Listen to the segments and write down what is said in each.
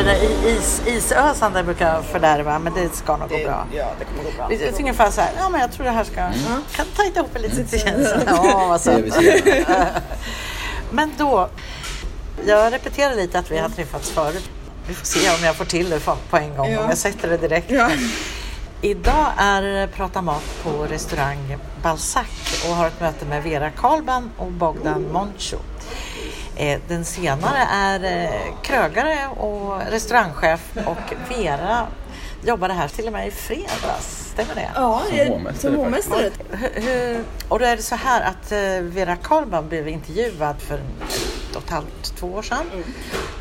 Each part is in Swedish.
Eller i- is, isösande brukar fördärva, men det ska nog gå bra. Ja, det kommer gå bra. Det är ungefär så här, ja men jag tror det här ska, kan tajta ihop det lite till tjänsten. Ja, vad Det så. Men då, jag repeterar lite att vi har träffats förut. Vi får se om jag får till det på en gång, Ja. om jag sätter det direkt. Ja. Idag är Prata mat på restaurang Balzac och har ett möte med Vera Karlban och Bogdan Moncho. Eh, Den senare är eh, krögare och restaurangchef och Vera jobbade här till och med i fredags. Stämmer det? Ja, Som jag- hovmästare och då är det så här att eh, Vera Karlman blev intervjuad för ett och ett halvt, två år sedan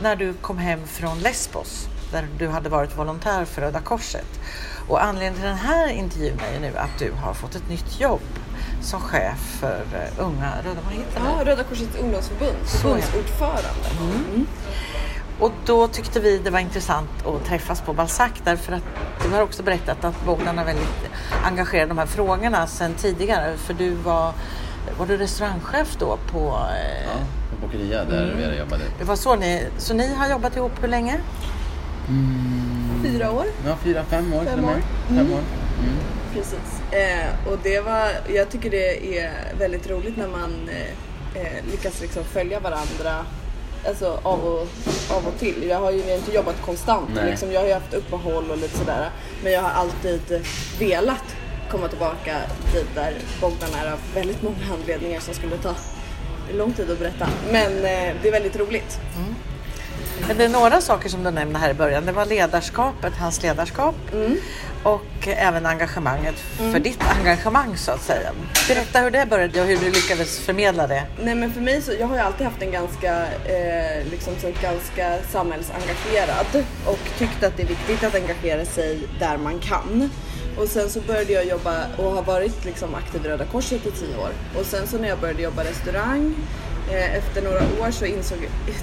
när du kom hem från Lesbos där du hade varit volontär för Röda Korset. Och anledningen till den här intervjun är ju nu att du har fått ett nytt jobb som chef för eh, unga Röda, vad heter det? Ja, Röda Korsets ungdomsförbund, Så är det. förbundsordförande. Och då tyckte vi det var intressant att träffas på Balzac därför att du har också berättat att Bogdan är väldigt engagerad i de här frågorna sedan tidigare. För du var, var du restaurangchef då på... Eh, Ja, på Bokeria där Vera jobbade. Det var så ni, så ni har jobbat ihop hur länge? Fyra år. Ja, fyra, fem år Fem år. Fem år. Mm. Precis. Eh, och det var, jag tycker det är väldigt roligt när man eh, eh, lyckas liksom följa varandra alltså, av, och, av och till. Jag har ju har inte jobbat konstant, Nej. liksom, jag har ju haft uppehåll och lite sådär. Men jag har alltid velat komma tillbaka dit där Bogdan är av väldigt många anledningar som skulle ta lång tid att berätta. Men eh, det är väldigt roligt. Men det är några saker som du nämnde här i början. Det var ledarskapet, hans ledarskap och även engagemanget för ditt engagemang så att säga. Berätta hur det började och hur du lyckades förmedla det. Nej men för mig så, jag har ju alltid haft en ganska, eh, liksom så ganska samhällsengagerad och tyckt att det är viktigt att engagera sig där man kan. Och sen så började jag jobba och har varit liksom aktiv i Röda Korset i tio år. Och sen så när jag började jobba restaurang efter några år så insåg,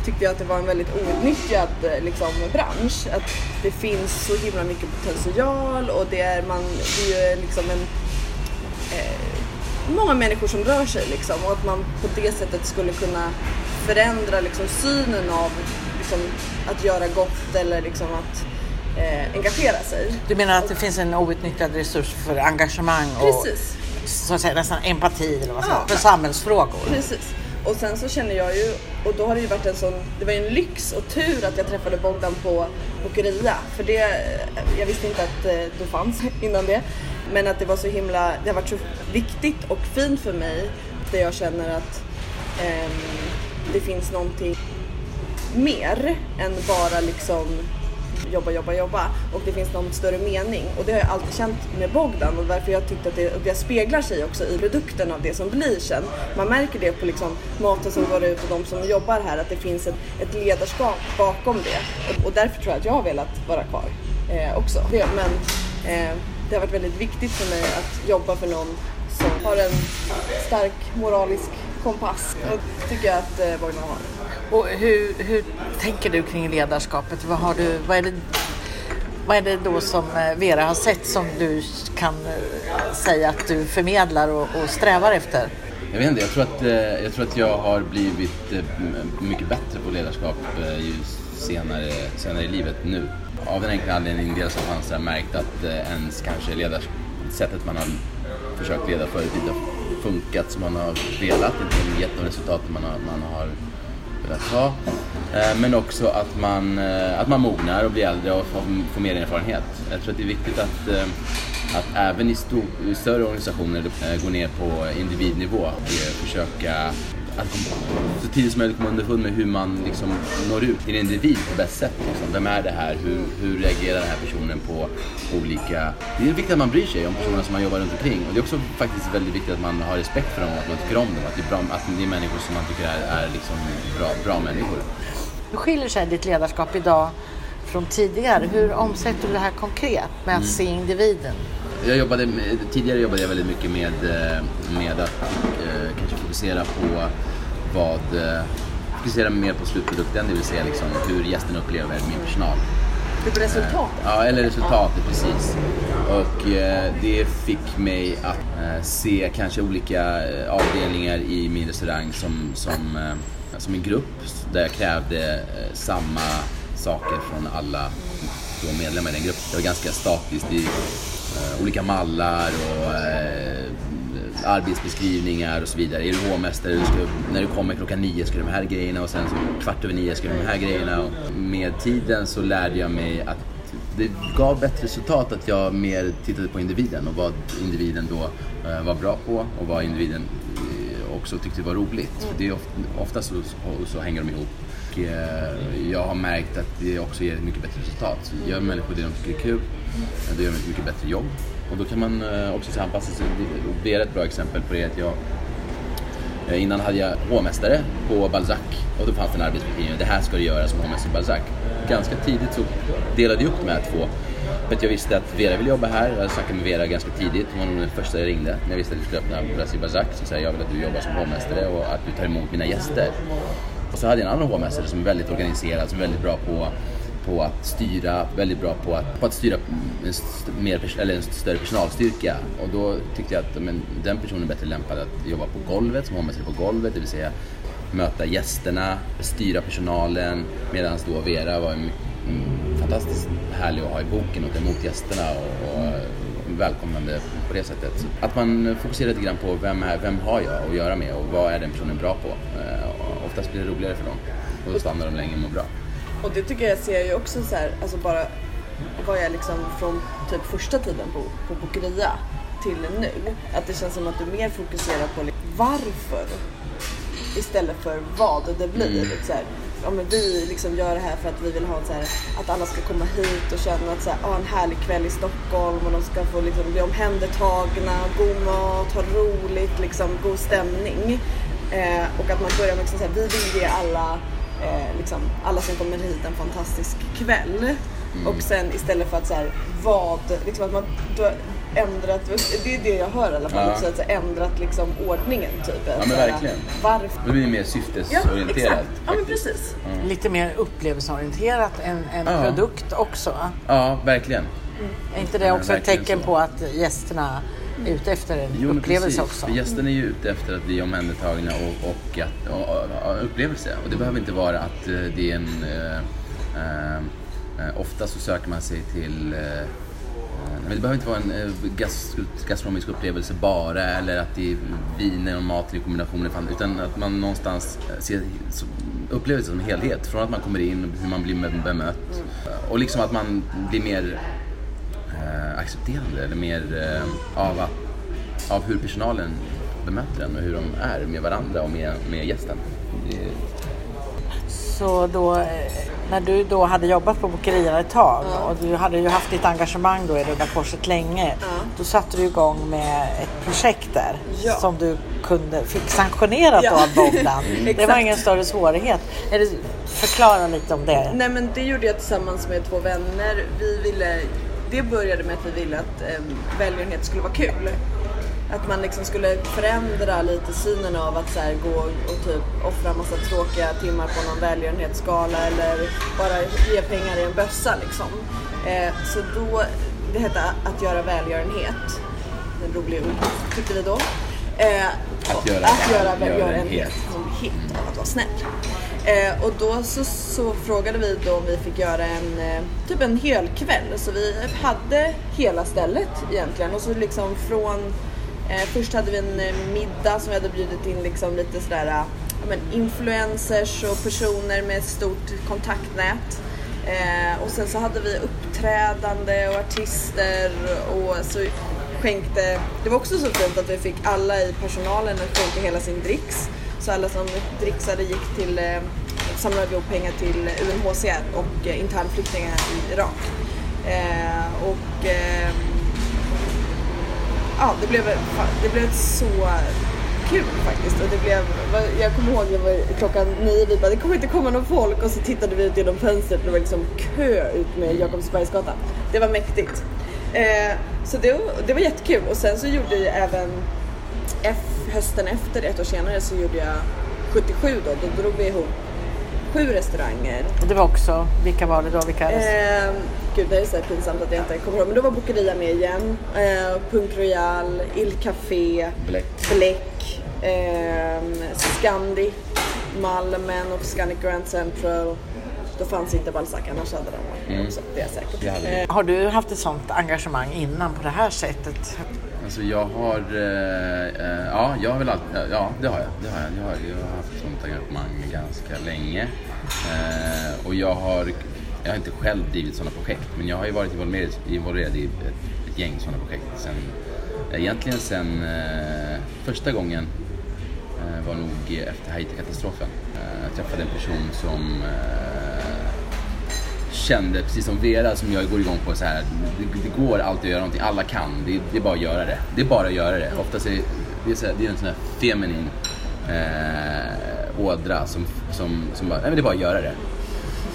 tyckte jag att det var en väldigt outnyttjad eh, liksom, bransch. Att det finns så himla mycket potential och det är, man, det är ju liksom en många människor som rör sig liksom och att man på det sättet skulle kunna förändra liksom synen av liksom, att göra gott eller liksom att eh, engagera sig. Du menar att det finns en outnyttjad resurs för engagemang och Precis. så att säga, nästan empati eller vad Ja. för samhällsfrågor? Precis. Och sen så känner jag ju, och då har det ju varit en sån, det var ju en lyx och tur att jag träffade Bogdan på Bokeria. För det, eh, jag visste inte att du det fanns innan det. Men att det var så himla, det har varit så viktigt och fint för mig. Där jag känner att eh, det finns någonting mer än bara liksom jobba, jobba, jobba och det finns någon större mening och det har jag alltid känt med Bogdan och därför jag tyckte att det, det speglar sig också i produkten av det som blir sen. Man märker det på liksom maten som går ut och de som jobbar här att det finns ett, ett ledarskap bakom det och, och därför tror jag att jag har velat vara kvar eh, också. Det, men eh, det har varit väldigt viktigt för mig att jobba för någon som har en stark moralisk kompass och det tycker jag att eh, Bogdan har. Och hur, hur tänker du kring ledarskapet? Vad, har du, vad, är det, vad är det då som eh, Vera har sett som du kan eh, säga att du förmedlar och, och strävar efter? Jag vet inte, jag tror att, eh, jag, tror att jag har blivit mycket bättre på ledarskap ju senare, senare i livet nu. Av den enkla anledningen dels att man har märkt att ens kanske ledars, sättet man har försökt leda förut inte har funkat som man har velat, inte gett de resultat man har, man har att ha. Eh, men också att man, eh, att man mognar och blir äldre och får, får mer erfarenhet. Jag tror att det är viktigt att, eh, att även i, stor, i större organisationer gå ner på individnivå och försöka att så tidigt som möjligt komma underfund med hur man liksom når ut till en individ på bäst sätt. Liksom. Vem är det här? Hur, hur reagerar den här personen på olika... Det är viktigt att man bryr sig om personerna som man jobbar runt omkring. Och det är också faktiskt väldigt viktigt att man har respekt för dem och att man tycker om dem. Att det är, bra, att det är människor som man tycker är, är liksom bra, bra människor. Hur skiljer sig ditt ledarskap idag från tidigare? Hur omsätter du det här konkret med att se individen? Jag jobbade med, tidigare jobbade jag väldigt mycket med, eh, med att eh, kanske fokusera på vad, eh, fokusera mer på slutprodukten, det vill säga liksom hur gästen upplever min personal. Det på resultatet. Ja, eller resultatet precis. Och eh, det fick mig att eh, se kanske olika eh, avdelningar i min restaurang som, som, eh, som en grupp där jag krävde eh, samma saker från alla medlemmar i den gruppen. Det var ganska statiskt i eh, Eh, olika mallar och eh, arbetsbeskrivningar och så vidare. Är du hovmästare, när du kommer klockan nio ska du de här grejerna och sen så kvart över nio ska du de här grejerna. Och med tiden så lärde jag mig att det gav bättre resultat att jag mer tittade på individen och vad individen då eh, var bra på och vad individen också tyckte var roligt. För det är ofta, ofta så, så, hänger de ihop. Och, jag har märkt att det också ger mycket bättre resultat. Så gör människor det de tycker är kul, då gör de ett mycket bättre jobb. Och då kan man eh, också anpassa sig. Det är ett bra exempel på det att jag eh, Innan hade jag hovmästare på Balzac och då fanns det en arbetsbeskrivning. Det här ska du göra som hovmästare på Balzac. Ganska tidigt så delade jag upp de här två. För att jag visste att Vera ville jobba här. Jag snackade med Vera ganska tidigt. Hon var nog den första jag ringde. När jag visste att vi skulle öppna Brasil Balzac så sa jag, jag vill att du jobbar som hovmästare och att du tar emot mina gäster. Och så hade jag en annan hovmästare som är väldigt organiserad, som är väldigt bra på på att styra, väldigt bra på att, på att styra en, st mer, eller en större personalstyrka. Och då tyckte jag att men, den personen är bättre lämpad att jobba på golvet, som hovmästare på golvet, det vill säga möta gästerna, styra personalen. Medan då Vera var mm, fantastiskt härlig att ha i boken och ta emot gästerna och, och välkomnande på det sättet. Så att man fokuserar lite grann på vem, är, vem har jag att göra med och vad är den personen bra på. Eh, oftast blir det roligare för dem och då stannar de länge och mår bra. Och det tycker jag ser ju också så här, alltså bara vad jag liksom från typ första tiden på, på Bokeria till nu. Att det känns som att du mer fokuserar på liksom varför istället för vad det blir. Mm. Så här, ja, men vi liksom gör det här för att vi vill ha så här, att alla ska komma hit och känna att så här, ah, en härlig kväll i Stockholm och de ska få liksom, bli omhändertagna, god mat, ha roligt, liksom, god stämning. Eh, och att man börjar med liksom, så här, vi vill ge alla eh, liksom, alla som kommer hit en fantastisk kväll. Mm. Och sen istället för att så här, vad, liksom att man då ändrat, det är det jag hör i alla fall, ja. så att ändrat liksom ordningen typ. Ja men verkligen. Varför? Det blir mer syftesorienterat. Ja, exakt. ja men precis. Mm. Lite mer upplevelseorienterat än en ja. produkt också. Ja, verkligen. Mm. Är inte det också ett tecken så. på att gästerna ute efter en jo, upplevelse precis. också. För gästerna är ju ute efter att bli omhändertagna och, och, att, och, och, upplevelse. Och det behöver inte vara att eh, det är en... Äh, äh, ofta så söker man sig till äh, men det behöver inte vara en gas, gastronomisk upplevelse bara eller att det är viner och mat i kombination. Utan att man någonstans ser upplevelsen som helhet. Från att man kommer in, hur man blir bemött. Och liksom att man blir mer eh, accepterande eller mer eh, av, att, av hur personalen bemöter en och hur de är med varandra och med, med gästen. Det... Så då, eh, när du då hade jobbat på Bokerierna ett tag ja. och du hade ju haft ditt engagemang då i Röda Korset länge. Ja. Då satte du igång med ett projekt där ja. som du kunde, fick sanktionerat ja. av Bogdan. det var ingen större svårighet. Förklara lite om det. Nej men det gjorde jag tillsammans med två vänner. Vi ville det började med att vi ville att eh, välgörenhet skulle vara kul. Att man liksom skulle förändra lite synen av att så här, gå och typ offra massa tråkiga timmar på någon välgörenhetsskala eller bara ge pengar i en bössa liksom. Eh, så då, det hette att göra välgörenhet. En rolig ord tyckte vi då. Eh, att göra, att göra välgörenhet. Som hit av att vara snäll. Eh, och då så, så, frågade vi då om vi fick göra en eh, typ en helkväll. Så vi hade hela stället egentligen och så liksom från eh, först hade vi en eh, middag som vi hade bjudit in liksom lite sådär eh, ja, men influencers och personer med stort kontaktnät. Eh, och sen så hade vi uppträdande och artister och så skänkte, det var också så fint att vi fick alla i personalen att skänka hela sin dricks. Så alla som dricksade gick till, eh, samlade ihop pengar till UNHCR och eh, internflyktingar i Irak. Eh, och eh, ja, det blev, det blev så kul faktiskt. Och det blev, jag kommer ihåg det var klockan nio, vi bara det kommer inte komma någon folk och så tittade vi ut genom fönstret och det var liksom kö ut med Jakobsbergsgatan. Det var mäktigt. Eh, så det, det var jättekul och sen så gjorde ju även F, hösten efter, ett år senare, så gjorde jag 77 då. Då drog vi ihop sju restauranger. Och det var också, vilka var det då? Vilka eh, gud, det är så pinsamt att jag inte kommer ihåg. Men då var Bokeria med igen. Eh, Punk Royal, Il Café, Bläck, Bläck eh, Scandi, Malmen och Scandic Grand Central. då fanns inte Balzac, annars hade den varit med också. Det är jag säker på. Det hade vi. Eh, Har du haft ett sånt engagemang innan på det här sättet? Alltså jag har, eh, eh, ja, jag har väl alltid, ja det har jag. Det har jag. Jag, har, jag har haft sånt engagemang ganska länge. Eh, och jag har, jag har inte själv drivit sådana projekt, men jag har ju varit involverad, involverad i ett, ett gäng sådana projekt sen, egentligen sen eh, första gången eh, var nog efter Haiti-katastrofen. Eh, jag träffade en person som eh, kände, precis som Vera som jag går igång på så här. Det, det går alltid att göra någonting, alla kan. Det, det är bara att göra det. Det är bara att göra det. Oftast är det, är, så här, det är en sån här feminin eh, ådra som, som, som bara, nej men det är bara att göra det.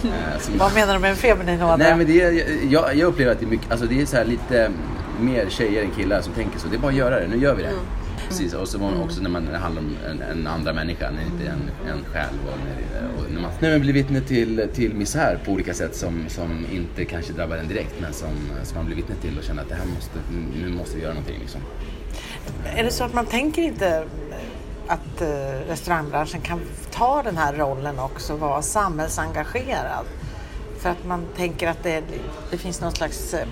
Eh, som, Vad menar du med en feminin ådra? Nej men det är, jag, jag upplever att det är mycket, alltså det är så här lite mer tjejer än killar som tänker så. Det är bara att göra det, nu gör vi det. Precis, och så var man också när man när det handlar om en, en andra människa, när det inte är en, en själv. Och när, och när man, när man blir vittne till, till misär på olika sätt som, som inte kanske drabbar en direkt men som, som man blir vittne till och känner att det här måste, nu måste vi göra någonting liksom. Är det så att man tänker inte att eh, restaurangbranschen kan ta den här rollen också, vara samhällsengagerad? För att man tänker att det, det finns någon slags, eh,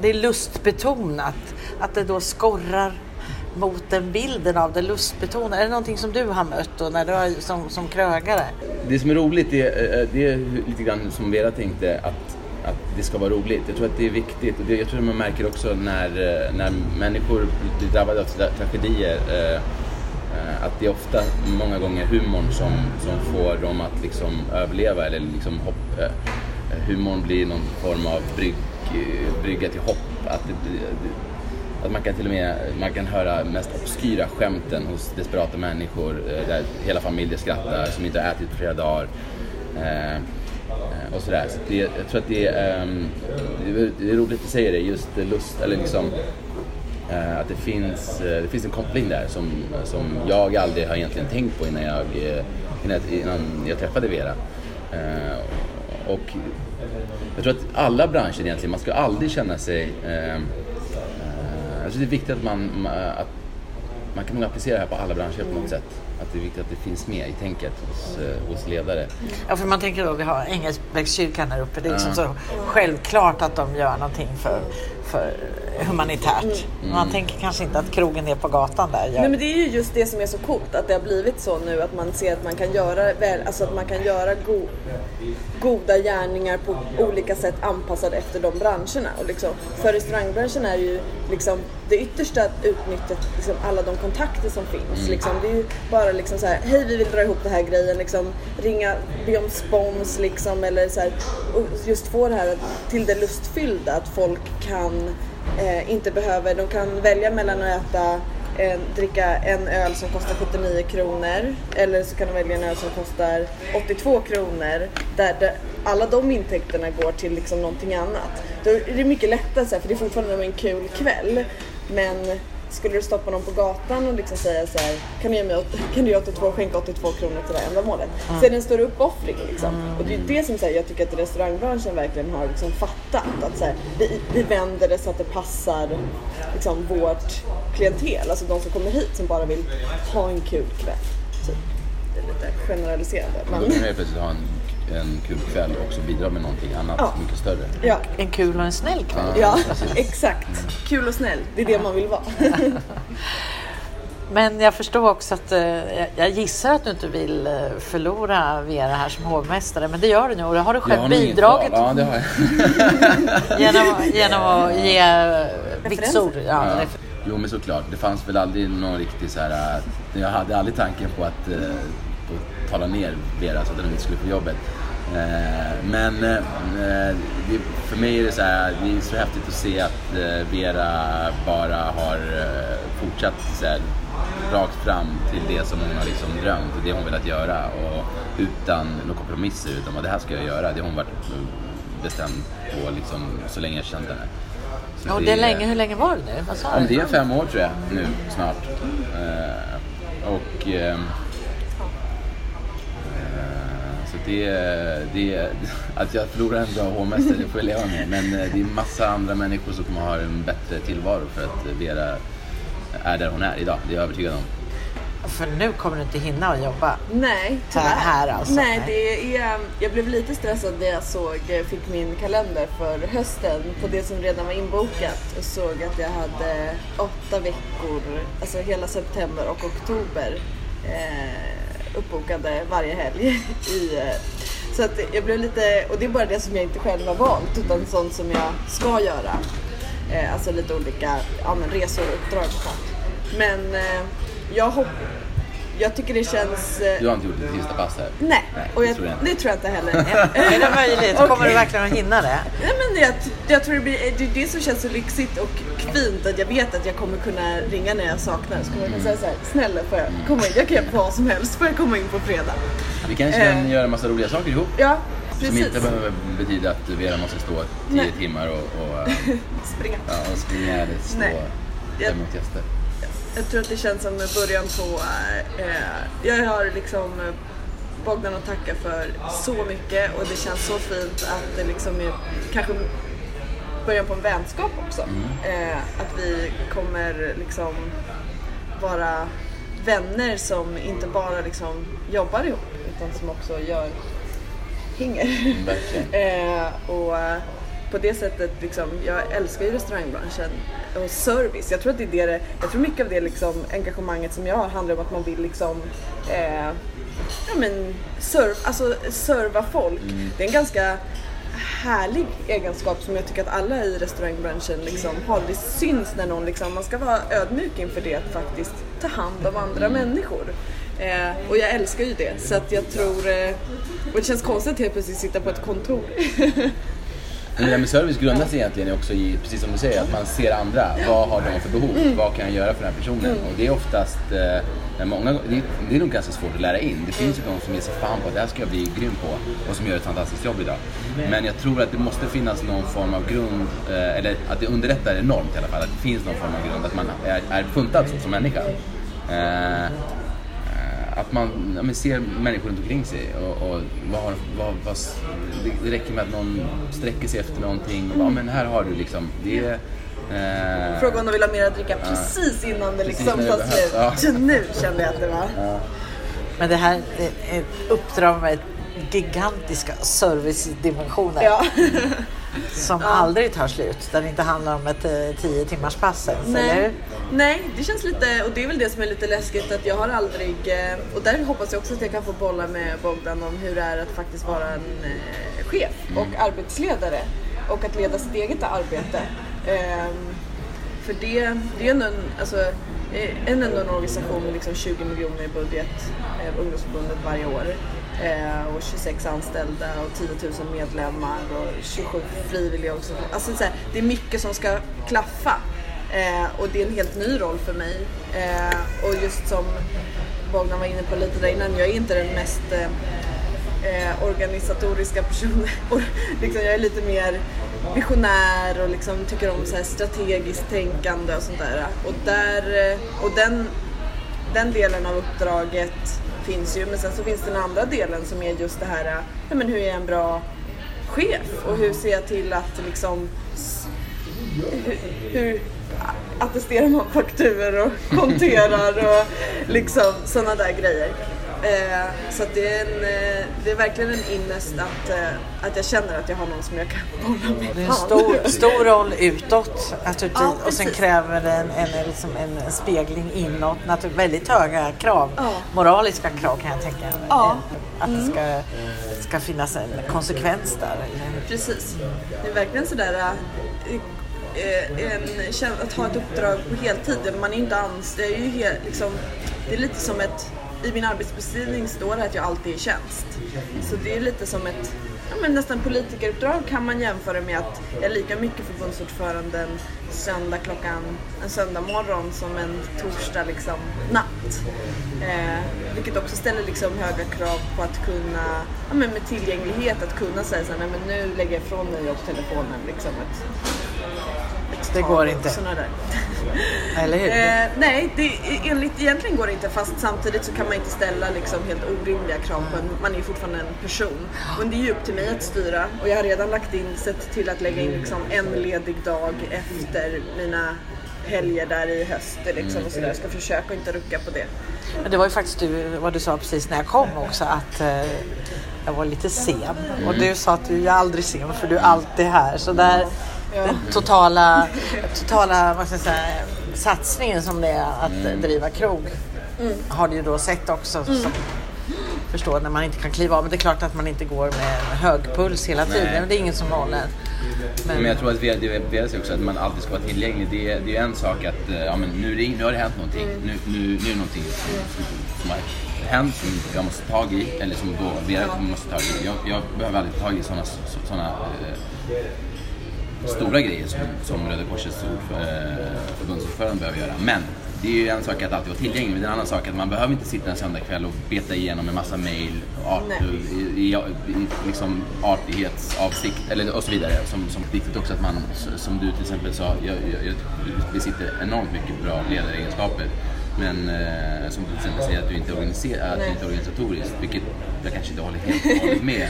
det är lustbetonat, att det då skorrar mot den bilden av det lustbetonade. Är det någonting som du har mött då när du har, som, som krögare? Det som är roligt är, eh, eh, det är lite grann som Vera tänkte att, att det ska vara roligt. Jag tror att det är viktigt och det, jag tror att man märker också när, eh, när människor blir drabbade av tragedier att det är ofta många gånger humorn som, som får dem att liksom överleva eller liksom hopp, humorn blir någon form av brygg, brygga till hopp. Att, det, det, att man kan till och med man kan höra mest obskyra skämten hos desperata människor eh, där hela familjer skrattar som inte har ätit på flera dagar. Eh, eh, och sådär. Så det, jag tror att det ehm, är, det är, roligt att du säger det, just lust, eller liksom att det finns, det finns en koppling där som, som jag aldrig har egentligen tänkt på innan jag, innan, jag- innan jag träffade Vera. Och jag tror att alla branscher egentligen, man ska aldrig känna sig ehm, Alltså det är viktigt att man, ma- att man kan nog applicera det här på alla branscher på något sätt. Att det är viktigt att det finns med i tänket hos, eh, hos ledare. Ja, för man tänker då, vi har Engelsbäckskyrkan här uppe. Det är liksom så självklart att de gör någonting för, för humanitärt. Man tänker kanske inte att krogen är på gatan där gör. Nej men det är ju just det som är så coolt att det har blivit så nu att man ser att man kan göra, väl, alltså att man kan göra go, goda gärningar på olika sätt anpassade efter de branscherna. Och liksom, för restaurangbranschen är ju liksom det yttersta att utnyttja liksom alla de kontakter som finns. Liksom, det är ju bara liksom så här, hej vi vill dra ihop den här grejen, liksom, ringa, be om spons liksom, eller så här, och just få det här till det lustfyllda, att folk kan eh, inte behöver, de kan välja mellan att äta en, dricka en öl som kostar 79 kronor eller så kan de välja en öl som kostar 82 kronor där, där alla de intäkterna går till liksom någonting annat. Då är det mycket lättare för det är fortfarande en kul kväll men skulle du stoppa någon på gatan och liksom säga så här, kan du ge mig kan du ge 82, skänka 82 kronor till det här ändamålet? Så är det en större uppoffring liksom. Och det är det som så här, jag tycker att restaurangbranschen verkligen har liksom fattat. Att så här, vi, vi vänder det så att det passar liksom, vårt klientel, alltså de som kommer hit som bara vill ha en kul kväll. Typ. Det är lite generaliserande. Men, ha en, en kul kväll och också bidra med någonting annat Ja. mycket större. ja, En kul och en snäll kväll. ja, exakt. Kul och snäll, det är det man vill vara. Men jag förstår också att eh, jag- gissar att du inte vill eh, förlora Vera här som hovmästare. Men det gör du nu och det har du själv bidragit. Ja, det har jag. genom, genom att ge eh, vitsord. Ja, Ja. Jo men såklart, det fanns väl aldrig någon riktig så här. Jag hade aldrig tanken på att, på att tala ner Vera så att hon inte skulle få jobbet. Eh, Men eh, det, för mig är det så här, det är så häftigt att se att eh, Vera bara har fortsatt så här, rakt fram till det som hon har liksom drömt och det hon velat göra och utan några kompromisser utan vad det här ska jag göra. Det har hon varit bestämd på liksom, så länge jag känt henne. Så Och det är länge, hur länge var det nu? Vad sa Ja, du? det är fem år tror jag nu snart. Eh, och ehm, eh, så det, det, att jag förlorar en bra hovmästare, det får jag leva med. Men eh, det är massa andra människor som kommer ha en bättre tillvaro för att Vera är där hon är idag. Det är jag övertygad om. För nu kommer du inte hinna att jobba. Nej, tyvärr. Här- här alltså, Nej, nej. det är, jag blev lite stressad när jag såg, fick min kalender för hösten på det som redan var inbokat och såg att jag hade åtta veckor, alltså hela september och oktober eh, uppbokade varje helg. I, eh, så att jag blev lite, och det är bara det som jag inte själv har valt utan sånt som jag ska göra. Eh, alltså lite olika ja, men resor och uppdrag och sånt. Men eh, jag hoppas jag tycker det känns... eh, Du har inte gjort ditt sista pass här? Nej, och jag, tror jag inte. det tror jag inte heller. Är det möjligt? Kommer du verkligen att hinna det? Nej, men jag, jag tror det blir det, är det som känns så lyxigt och fint att jag vet att jag kommer kunna ringa när jag saknar. Så kommer jag kunna säga så här, snälla får jag komma in? Jag kan göra vad som helst, får jag komma in på fredag? Vi kanske kan Eh. göra en massa roliga saker ihop. Ja, Som precis. inte behöver betyda att Vera måste stå 10 Nej. timmar och, och, eh, Springa. ja, och springa eller stå Nej. Jag- emot gäster. Jag tror att det känns som början på... Eh, jag har liksom eh, Bogdan att tacka för så mycket och det känns så fint att det liksom är kanske början på en vänskap också. Eh, att vi kommer liksom vara vänner som inte bara liksom jobbar ihop utan som också gör hänger. Eh, och eh, på det sättet, liksom, jag älskar ju restaurangbranschen och service. Jag tror att det är det, jag tror mycket av det liksom, engagemanget som jag har handlar om att man vill liksom eh, ja, men, serv, alltså, serva folk. Det är en ganska härlig egenskap som jag tycker att alla i restaurangbranschen liksom har. Det syns när någon liksom, man ska vara ödmjuk inför det att faktiskt ta hand om andra människor. Eh, och jag älskar ju det så att jag tror, eh, och det känns konstigt att helt plötsligt sitta på ett kontor. Men det där med service grundas egentligen också i, precis som du säger, att man ser andra. Vad har de för behov? Mm. Vad kan jag göra för den här personen? Och det är oftast, eh, många, det, är, det är nog ganska svårt att lära in. Det finns ju de som ger sig fan på att det här ska jag bli grym på och som gör ett fantastiskt jobb idag. Men jag tror att det måste finnas någon form av grund, eh, eller att det underlättar enormt i alla fall, att det finns någon form av grund, att man är, är funtad så som människa. Eh, att man, ja, men ser människor runt omkring sig och, och vad, har- vad, vad, det, räcker med att någon sträcker sig efter någonting och bara, men här har du liksom, det är... Eh, Fråga om de vill ha mer att dricka precis innan det Precis liksom tar behövs, ja. slut. Nu kände jag att det var. Men det här uppdrag med gigantiska servicedimensioner Ja. som aldrig tar slut. Där det inte handlar om ett eh, 10 timmars pass ens, eller Nej. hur? Nej, det känns lite, och det är väl det som är lite läskigt att jag har aldrig, eh, och där hoppas jag också att jag kan få bolla med Bogdan om hur det är att faktiskt vara en eh, chef och arbetsledare och att leda sitt eget arbete. Ehm, för det, det är ändå en, alltså, en, ändå en organisation med liksom 20 miljoner i budget, eh, ungdomsförbundet varje år. Eh, och 26 anställda och 10 000 medlemmar och 27 frivilliga också. Alltså, så här, det är mycket som ska klaffa. Eh, och det är en helt ny roll för mig. Eh, och just som Bogdan var inne på lite där innan, jag är inte den mest eh, eh, organisatoriska personen. Liksom, jag är lite mer visionär och liksom tycker om så här strategiskt tänkande och sånt där. Och, där, eh, och den, den delen av uppdraget finns ju, men sen så finns den andra delen som är just det här, äh, ja, men hur är jag en bra chef och hur ser jag till att liksom hur, hur attesterar man fakturor och konterar och liksom sådana där grejer. Eh, så det, är en, eh, det är verkligen en innest att, eh, att jag känner att jag har någon som jag kan bolla med. Det är en stor, stor roll utåt naturligtvis Ja, och sen kräver det en, en, liksom en spegling inåt. Natur, väldigt höga krav, Ja. moraliska krav kan jag tänka mig. Ja. Att det ska, ska finnas en konsekvens där. eller? Precis. Det är verkligen sådär äh, eh, en, att ha ett uppdrag på heltid. Man är inte anställd. Det är ju helt, liksom, det är lite som ett, i min arbetsbeskrivning står det att jag alltid är i tjänst. Så det är lite som ett ja, men nästan politikeruppdrag kan man jämföra med att jag är lika mycket förbundsordförande en söndag klockan, en söndag morgon som en torsdag liksom natt. Eh, vilket också ställer liksom höga krav på att kunna, ja, men med tillgänglighet, att kunna säga så här, nej men nu lägger jag ifrån mig jobbtelefonen liksom. Ett, det går inte. Där. Eller hur? Eh, nej, det, enligt, egentligen går det inte fast samtidigt så kan man inte ställa liksom helt orimliga krav på en, man är ju fortfarande en person. Men det är ju upp till mig att styra och jag har redan lagt in, sett till att lägga in liksom en ledig dag efter mina helger där i höst liksom, och sådär. Jag ska försöka inte rucka på det. Men det var ju faktiskt du, vad du sa precis när jag kom också att eh, jag var lite sen. Och du sa att du är aldrig sen för du är alltid här. Så där, den totala, totala vad ska jag säga, satsningen som det är att driva krog har du ju då sett också. Som, förstår när man inte kan kliva av. Men det är klart att man inte går med hög puls hela tiden. Nej. Men det är ingen som håller. Men jag tror att vi det vet också att man alltid ska vara tillgänglig. Det är, det är en sak att eh, ja, men nu, ring, nu har det hänt någonting. Nu, nu, nu är det någonting som, har hänt som jag måste ta tag i. Eller som då Vera måste ta tag i. Jag, jag behöver aldrig ta tag i sådana såna, eh, stora grejer som, som Röda Korsets eh, förbundsordförande behöver göra. Men det är ju en sak att alltid vara tillgänglig, men det är en annan sak att man behöver inte sitta en söndagkväll och beta igenom en massa Nej. i, i, i liksom artighetsavsikt eller, och så vidare. Som, som viktigt också att man, som du till exempel sa, jag, jag, jag besitter enormt mycket bra ledaregenskaper. Men eh, som till exempel säger att du inte är, organiser- att du inte är organisatorisk, vilket jag kanske inte håller helt och hållet med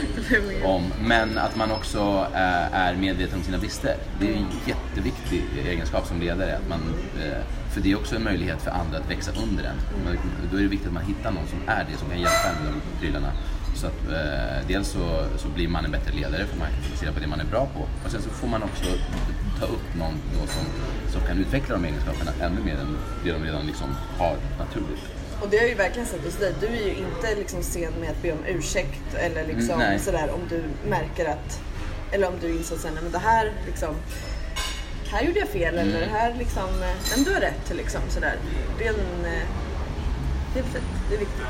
om. Men att man också eh, är medveten om sina brister. Det är en jätteviktig egenskap som ledare. Att man, eh, för det är också en möjlighet för andra att växa under en. Men Då är det viktigt att man hittar någon som är det, som kan hjälpa en med de prylarna. Så att, eh, dels så, så blir man en bättre ledare för man kan fokusera på det man är bra på. Och sen så får man också ta upp någon då som, som kan utveckla de egenskaperna ännu mer än det de redan liksom har naturligt. Och det har jag ju verkligen sett hos dig. Du är ju inte liksom sen med att be om ursäkt eller liksom Mm, sådär om du märker att, eller om du inser sen, men det här liksom, här gjorde jag fel Mm. eller här liksom, eh, men du har rätt liksom sådär. Det är en, eh, det är fint, det är viktigt.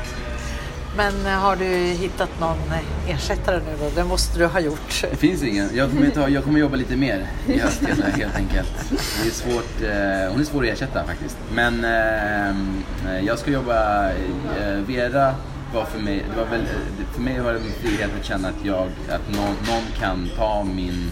Men eh, har du hittat någon eh, ersättare nu då? Det måste du ha gjort. Det finns ingen. Jag kommer, ta, jag kommer jobba lite mer i höst helt, helt enkelt. Det är svårt, eh, hon är svår att ersätta faktiskt. Men eh, jag ska jobba, eh, Vera var för mig, det var väl, för mig var det en frihet att känna att jag, att någon, någon kan ta min,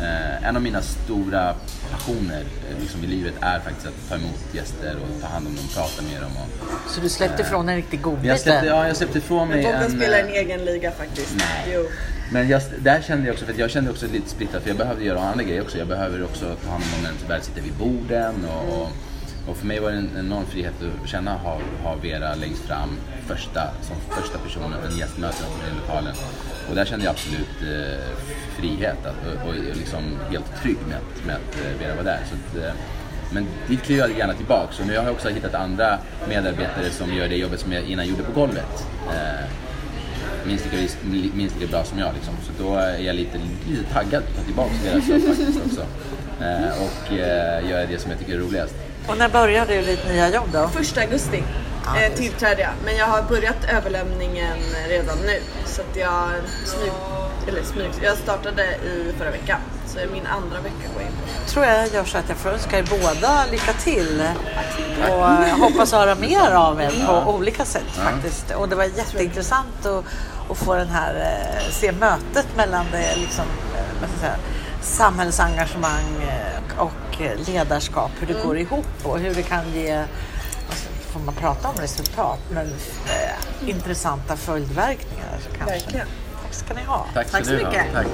eh, en av mina stora passioner eh, liksom i livet är faktiskt att ta emot gäster och ta hand om dem, prata med dem. Och, Så du släppte ifrån en riktig godbit jag släppte, ja, jag släppte ifrån mig Bobben en... spelar eh, en egen liga faktiskt. Nej. Jo. Men jag, där kände jag också, för jag kände också lite splittrat för jag behövde göra andra grejer också. Jag behöver också ta hand om någon som väl sitter vid borden och, och, och för mig var det en enorm frihet att känna ha, ha Vera längst fram första, som första personen, en gästmöte i lokalen. Och där kände jag absolut eh, frihet att, och, och liksom helt trygg med att, med att eh, Vera var där. Så att, eh, men dit kliver jag gärna tillbaka. Så nu har jag också hittat andra medarbetare som gör det jobbet som jag innan gjorde på golvet. Eh, minst lika, minst lika bra som jag. Liksom. Så då är jag lite, lite taggad att ta tillbaka deras jobb faktiskt också. Eh, och eh, göra det som jag tycker är roligast. Och när började du ditt nya jobb då? Första augusti Ja, eh, tillträdde jag. Men jag har börjat överlämningen redan nu. Så att jag smyg, eller smyg, jag startade i förra veckan. Så är min andra vecka går jag in på. tror jag gör så att jag får önska er båda lycka till. Och jag hoppas höra mer av er på olika sätt faktiskt. Och det var jätteintressant att, att få den här, eh, se mötet mellan det liksom, eh, vad ska jag säga, samhällsengagemang eh, och ledarskap, hur det går ihop och hur det kan ge får man prata om resultat, men eh, intressanta följdverkningar kanske. Verkligen. Tack ska ni ha. Tack, Tack så du ha. mycket. Tack.